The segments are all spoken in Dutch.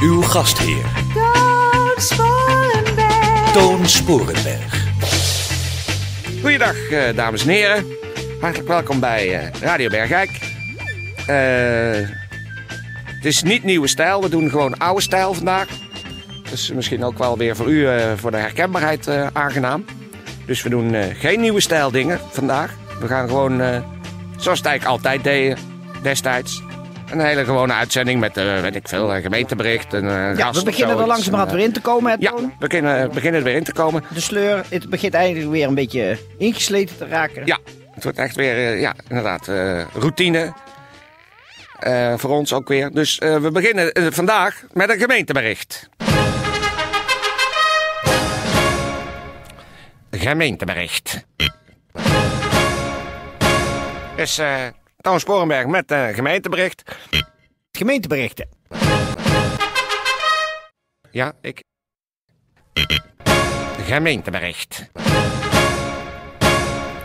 Uw gastheer, Toon Sporenberg. Toon Sporenberg. Goeiedag, eh, dames en heren. Hartelijk welkom bij eh, Radio Bergijk. Eh, het is niet nieuwe stijl, we doen gewoon oude stijl vandaag. Dat is misschien ook wel weer voor u, eh, voor de herkenbaarheid, eh, aangenaam. Dus we doen eh, geen nieuwe stijl dingen vandaag. We gaan gewoon, eh, zoals het eigenlijk altijd deden destijds... Een hele gewone uitzending met, eh, weet ik veel, een gemeentebericht, een eh, Ja, we beginnen er langzamerhand weer in te komen, hè, eh, Ja, we beginnen, beginnen er weer in te komen. De sleur, het begint eigenlijk weer een beetje ingesleten te raken. Ja, het wordt echt weer, ja, inderdaad, routine. Voor ons ook weer. Dus we beginnen vandaag met een gemeentebericht. Gemeentebericht. Dus Toon Sporenberg met een gemeentebericht. Gemeenteberichten. Ja, ik. Gemeentebericht.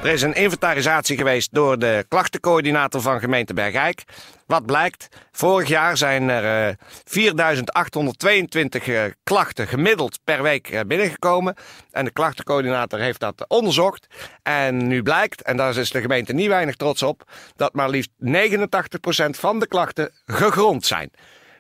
Er is een inventarisatie geweest door de klachtencoördinator van gemeente Bergijk. Wat blijkt, vorig jaar zijn er eh 4822 eh, klachten gemiddeld per week eh, binnengekomen. En de klachtencoördinator heeft dat onderzocht. En nu blijkt, en daar is de gemeente niet weinig trots op, dat maar liefst 89% van de klachten gegrond zijn.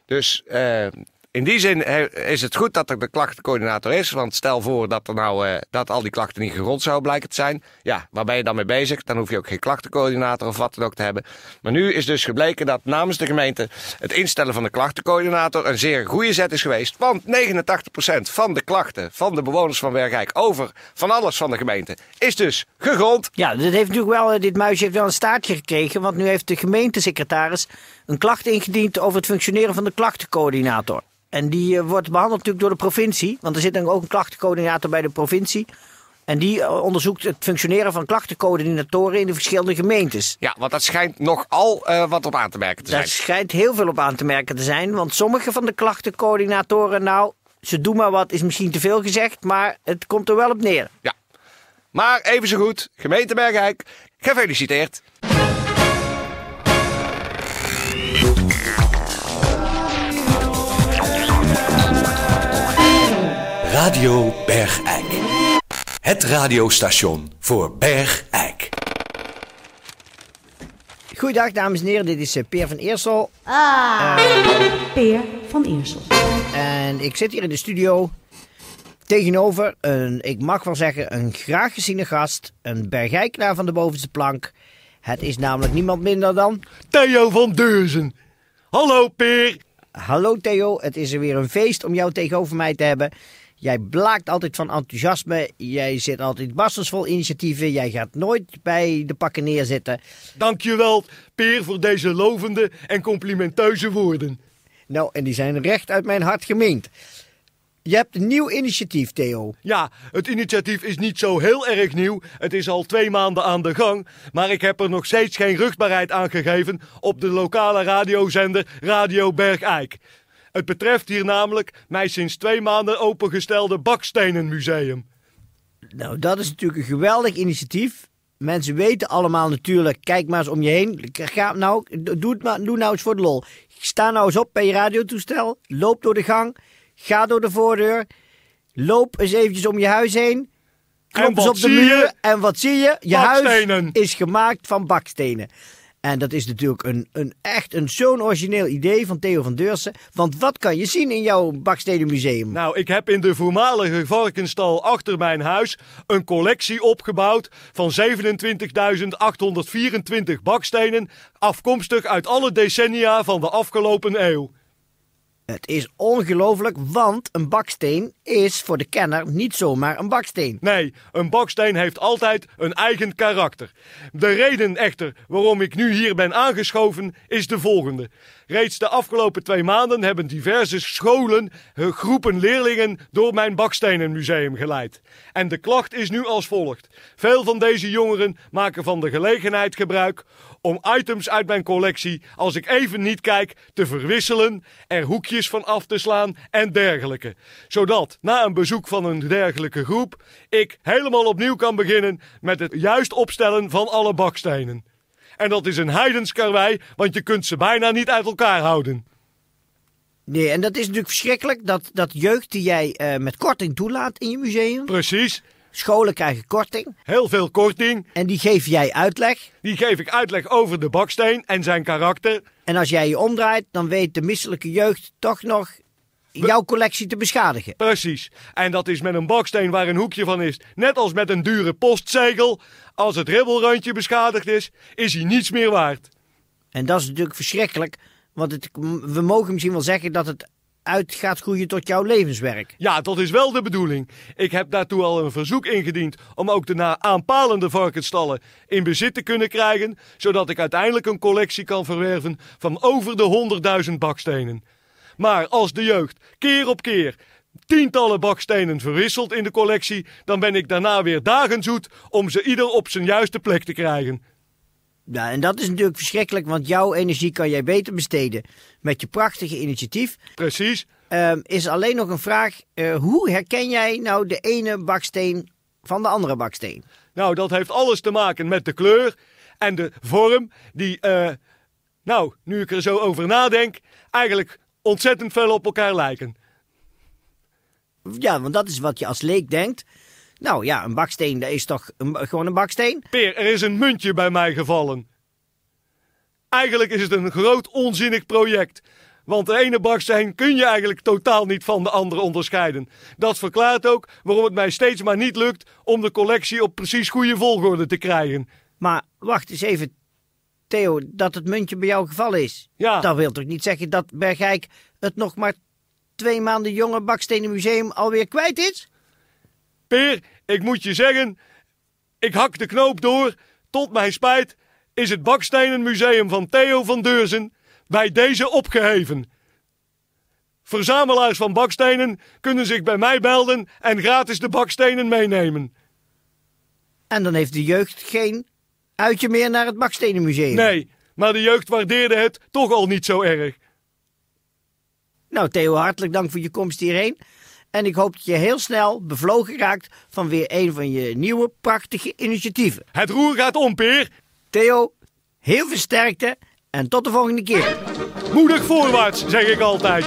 Dus eh, in die zin is het goed dat er de klachtencoördinator is. Want stel voor dat, er nou, eh, dat al die klachten niet gegrond zouden blijken te zijn. Ja, waar ben je dan mee bezig? Dan hoef je ook geen klachtencoördinator of wat dan ook te hebben. Maar nu is dus gebleken dat namens de gemeente het instellen van de klachtencoördinator een zeer goede zet is geweest. Want 89% van de klachten van de bewoners van Bergijk over van alles van de gemeente is dus gegrond. Ja, dit, heeft natuurlijk wel, eh, dit muisje heeft wel een staartje gekregen. Want nu heeft de gemeentesecretaris een klacht ingediend over het functioneren van de klachtencoördinator. En die eh, wordt behandeld natuurlijk door de provincie. Want er zit dan ook een klachtencoördinator bij de provincie. En die eh, onderzoekt het functioneren van klachtencoördinatoren in de verschillende gemeentes. Ja, want dat schijnt nogal eh, wat op aan te merken te zijn. Daar schijnt heel veel op aan te merken te zijn. Want sommige van de klachtencoördinatoren, nou, ze doen maar wat, is misschien te veel gezegd. Maar het komt er wel op neer. Ja. Maar even zo goed, gemeente Bergijk, gefeliciteerd. Radio Bergijk. Het radiostation voor Bergijk. Goeiedag, dames en heren. Dit is eh, Peer van Eersel. Peer van Eersel. En ik zit hier in de studio tegenover een, ik mag wel zeggen, een graag geziene gast. Een bergijkenaar van de bovenste plank. Het is namelijk niemand minder dan... Theo van Deurzen. Hallo Peer. Hallo Theo, het is er weer een feest om jou tegenover mij te hebben. Jij blaakt altijd van enthousiasme. Jij zit altijd bastensvol initiatieven. Jij gaat nooit bij de pakken neerzitten. Dankjewel Peer voor deze lovende en complimenteuze woorden. Nou, en die zijn recht uit mijn hart gemeend. Je hebt een nieuw initiatief, Theo. Ja, het initiatief is niet zo heel erg nieuw. Het is al twee maanden aan de gang. Maar ik heb er nog steeds geen rugbaarheid aan gegeven op de lokale radiozender Radio Bergijk. Het betreft hier namelijk mijn sinds twee maanden opengestelde Bakstenenmuseum. Nou, dat is natuurlijk een geweldig initiatief. Mensen weten allemaal natuurlijk, kijk maar eens om je heen. Ga, nou, doe, het maar, doe nou eens voor de lol. Sta nou eens op bij je radiotoestel. Loop door de gang. Ga door de voordeur. Loop eens eventjes om je huis heen. Klop En eens op de muur. En wat zie je? Je Bakstenen. huis is gemaakt van bakstenen. En dat is natuurlijk een, een echt een zo'n origineel idee van Theo van Deursen. Want wat kan je zien in jouw bakstenen museum? Nou, ik heb in de voormalige varkenstal achter mijn huis een collectie opgebouwd van 27.824 bakstenen, afkomstig uit alle decennia van de afgelopen eeuw. Het is ongelooflijk, want een baksteen is voor de kenner niet zomaar een baksteen. Nee, een baksteen heeft altijd een eigen karakter. De reden echter waarom ik nu hier ben aangeschoven is de volgende. Reeds de afgelopen twee maanden hebben diverse scholen hun groepen leerlingen door mijn Bakstenenmuseum geleid. En de klacht is nu als volgt. Veel van deze jongeren maken van de gelegenheid gebruik om items uit mijn collectie, als ik even niet kijk, te verwisselen, er hoekjes van af te slaan en dergelijke. Zodat na een bezoek van een dergelijke groep ik helemaal opnieuw kan beginnen met het juist opstellen van alle bakstenen. En dat is een heidenskarwei, want je kunt ze bijna niet uit elkaar houden. Nee, en dat is natuurlijk verschrikkelijk, dat, dat jeugd die jij eh, met korting toelaat in je museum. Precies, Scholen krijgen korting heel veel korting. en die geef jij uitleg. Die geef ik uitleg over de baksteen en zijn karakter. En als jij je omdraait, dan weet de misselijke jeugd toch nog jouw collectie te beschadigen. Precies. En dat is met een baksteen waar een hoekje van is. Net als met een dure postzegel. Als het ribbelrandje beschadigd is, is hij niets meer waard. En dat is natuurlijk verschrikkelijk, want het, we mogen misschien wel zeggen dat het uit gaat groeien tot jouw levenswerk. Ja, dat is wel de bedoeling. Ik heb daartoe al een verzoek ingediend om ook de na aanpalende varkensstallen in bezit te kunnen krijgen, zodat ik uiteindelijk een collectie kan verwerven van over de 100.000 bakstenen. Maar als de jeugd keer op keer tientallen bakstenen verwisselt in de collectie, dan ben ik daarna weer dagen zoet om ze ieder op zijn juiste plek te krijgen. Ja, en dat is natuurlijk verschrikkelijk, want jouw energie kan jij beter besteden met je prachtige initiatief. Precies. Ehm, is alleen nog een vraag, eh, hoe herken jij nou de ene baksteen van de andere baksteen? Nou, dat heeft alles te maken met de kleur en de vorm die, eh, nou, nu ik er zo over nadenk, eigenlijk ontzettend veel op elkaar lijken. Ja, want dat is wat je als leek denkt. Nou ja, een baksteen, dat is toch een, gewoon een baksteen? Peer, er is een muntje bij mij gevallen. Eigenlijk is het een groot onzinnig project. Want de ene baksteen kun je eigenlijk totaal niet van de andere onderscheiden. Dat verklaart ook waarom het mij steeds maar niet lukt om de collectie op precies goede volgorde te krijgen. Maar wacht eens even, Theo, dat het muntje bij jou gevallen is. Ja. Dat wil toch niet zeggen dat Bergijk het nog maar twee maanden jonge bakstenen museum alweer kwijt is? Peer, ik moet je zeggen, ik hak de knoop door. Tot mijn spijt is het Bakstenen Museum van Theo van Deurzen bij deze opgeheven. Verzamelaars van bakstenen kunnen zich bij mij belden en gratis de bakstenen meenemen. En dan heeft de jeugd geen uitje meer naar het bakstenen museum. Nee, maar de jeugd waardeerde het toch al niet zo erg. Nou Theo, hartelijk dank voor je komst hierheen. En ik hoop dat je heel snel bevlogen raakt van weer een van je nieuwe prachtige initiatieven. Het roer gaat om, Peer. Theo, heel veel sterkte en tot de volgende keer. Moedig voorwaarts, zeg ik altijd.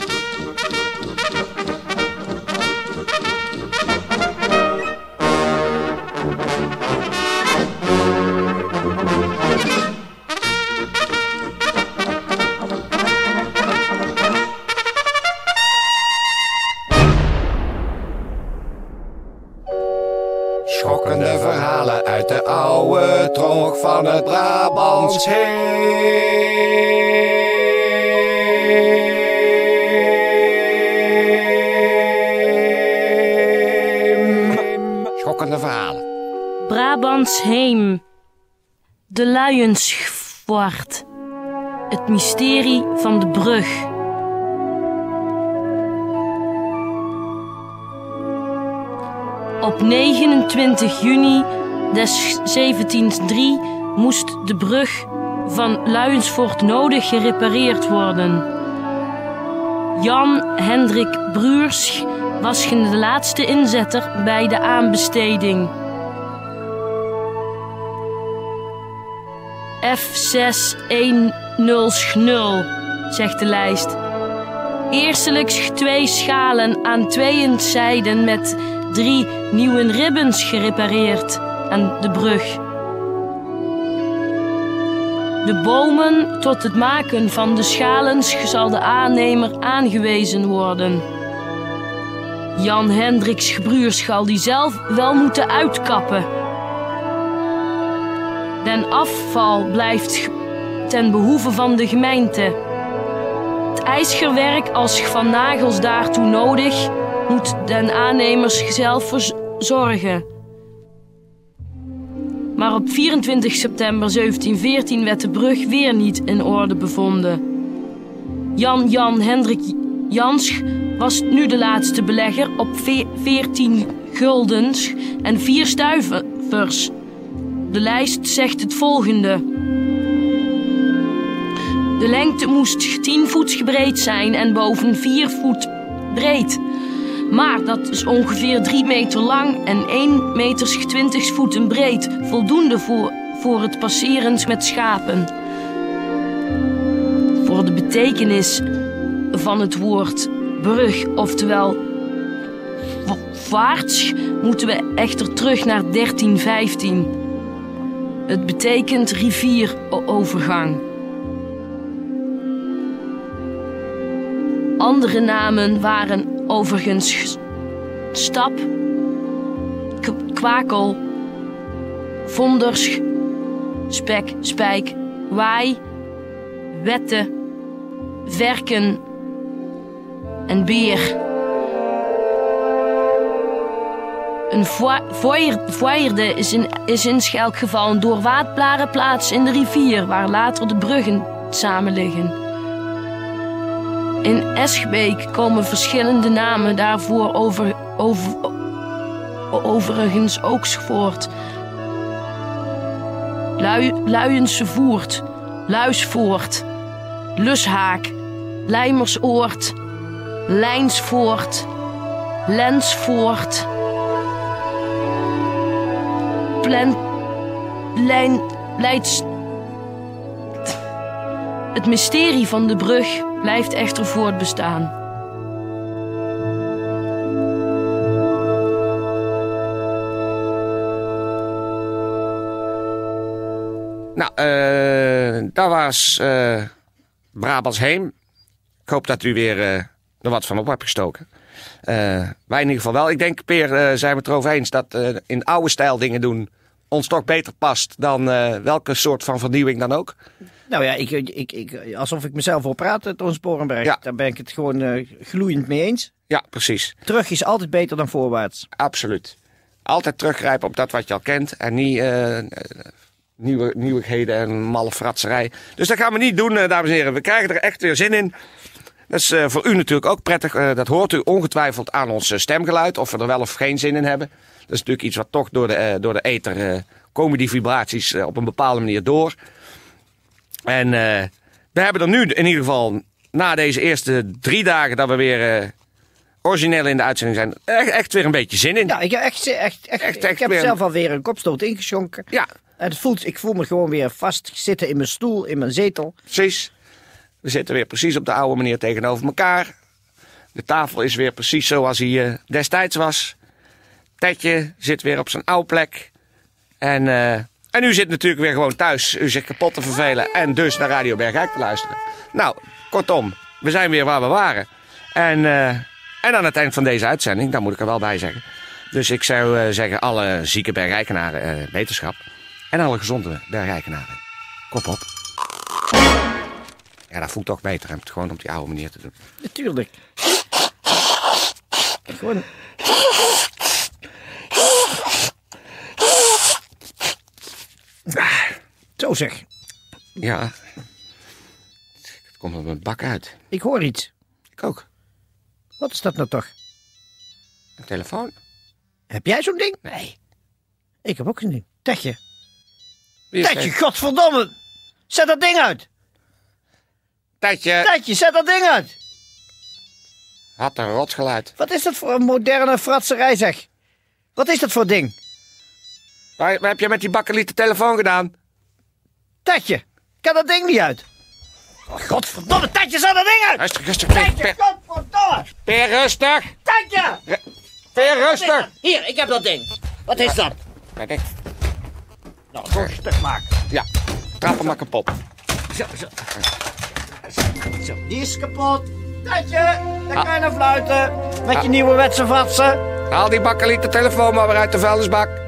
Schokkende verhalen uit de oude tronk van het Brabants heem. Schokkende verhalen. Brabants heem. De luiensvoort. Het mysterie van de brug. Op 29 juni des 1703 moest de brug van Luiensvoort nodig gerepareerd worden. Jan Hendrik Bruurs was de laatste inzetter bij de aanbesteding. F610 zegt de lijst. Eerstelijks twee schalen aan tweeën zijden met drie nieuwe ribbens gerepareerd aan de brug. De bomen tot het maken van de schalen zal de aannemer aangewezen worden. Jan Hendricks Gebruurs zal die zelf wel moeten uitkappen. Den afval blijft ten behoeve van de gemeente. Het ijsgerwerk als van nagels daartoe nodig, moet den aannemers zelf verzorgen. Maar op 24 september 1714 werd de brug weer niet in orde bevonden. Jan Jan Hendrik Jansch was nu de laatste belegger op ve- 14 guldens en 4 stuivers. De lijst zegt het volgende. De lengte moest 10 voet breed zijn en boven 4 voet breed. Maar dat is ongeveer 3 meter lang en 1 meter 20 voeten breed. Voldoende voor, voor het passeren met schapen. Voor de betekenis van het woord brug, oftewel va- vaarts, moeten we echter terug naar 1315. Het betekent rivierovergang. Andere namen waren overigens stap, kwakel, vonders, spek, spijk, waai, wetten, werken en beer. Een voi- voier- voierde is in, is in Schelk geval een doorwaadbare plaats in de rivier waar later de bruggen samen liggen. In Eschbeek komen verschillende namen daarvoor over, over, overigens ook voort. Lui, Luiense Voert, Luisvoort, Lushaak, Lijmersoord, Lijnsvoort, Lensvoort, Plen, Lijn, Leids. Het mysterie van de brug blijft echter voortbestaan. Nou, eh dat was eh Brabants Heem. Ik hoop dat u weer er wat van op hebt gestoken. Wij in ieder geval wel. Ik denk, Peer, zijn we het erover eens dat in oude stijl dingen doen ons toch beter past dan welke soort van vernieuwing dan ook. Nou ja, ik, ik, ik, alsof ik mezelf wil praten, Toon Sporenberg. Ja. Daar ben ik het gewoon eh, gloeiend mee eens. Ja, precies. Terug is altijd beter dan voorwaarts. Absoluut. Altijd teruggrijpen op dat wat je al kent en niet eh, nieuwe, nieuwigheden en malle fratserij. Dus dat gaan we niet doen, eh, dames en heren. We krijgen er echt weer zin in. Dat is voor u natuurlijk ook prettig. Dat hoort u ongetwijfeld aan ons stemgeluid, of we er wel of geen zin in hebben. Dat is natuurlijk iets wat toch door de, door de ether komen die vibraties op een bepaalde manier door. En eh, we hebben er nu in ieder geval, na deze eerste drie dagen dat we weer eh, origineel in de uitzending zijn, echt, echt weer een beetje zin in. Ja, ik heb, echt, echt, echt, Echt, echt ik heb weer- zelf alweer een kopstoot ingeschonken. Ja, En het voelt, ik voel me gewoon weer vast zitten in mijn stoel, in mijn zetel. precies. We zitten weer precies op de oude manier tegenover elkaar. De tafel is weer precies zoals hij eh, destijds was. Tetje zit weer op zijn oude plek. En, en u zit natuurlijk weer gewoon thuis. U zich kapot te vervelen. En dus naar Radio Bergijk te luisteren. Nou, kortom, we zijn weer waar we waren. En, eh, en aan het eind van deze uitzending, daar moet ik er wel bij zeggen. Dus ik zou eh, zeggen, alle zieke Bergijkenaren eh, wetenschap. En alle gezonde Bergijkenaren, kop op. Ja, dat voelt toch beter, het gewoon op die oude manier te doen. Natuurlijk. Gewoon. Zo zeg. Ja, het komt op mijn bak uit. Ik hoor iets. Ik ook. Wat is dat nou toch? Een telefoon? Heb jij zo'n ding? Nee. Ik heb ook een ding. Tetje. Tetje, godverdomme. Zet dat ding uit. Tetje Tetje, zet dat ding uit. had een rotsgeluid. Wat is dat voor een moderne fratserij zeg? Wat is dat voor ding? Waar, waar heb je met die bakkelieten telefoon gedaan? Tetje, ik heb dat ding niet uit. Oh, godverdomme, Tetje, zet dat ding uit. Rustig, rustig. Tetje, godverdomme. Peer, rustig. Tetje. Peer, rustig. Hier, ik heb dat ding. Wat is dat? Kijk, kijk. Nou, zo stuk maken. Ja, trap hem maar kapot. Zo, zo. Zo, die is kapot. Tetje, dan kan je naar fluiten. Met je nieuwe wetse vatsen. Haal die bakkelieten telefoon maar weer uit de vuilnisbak.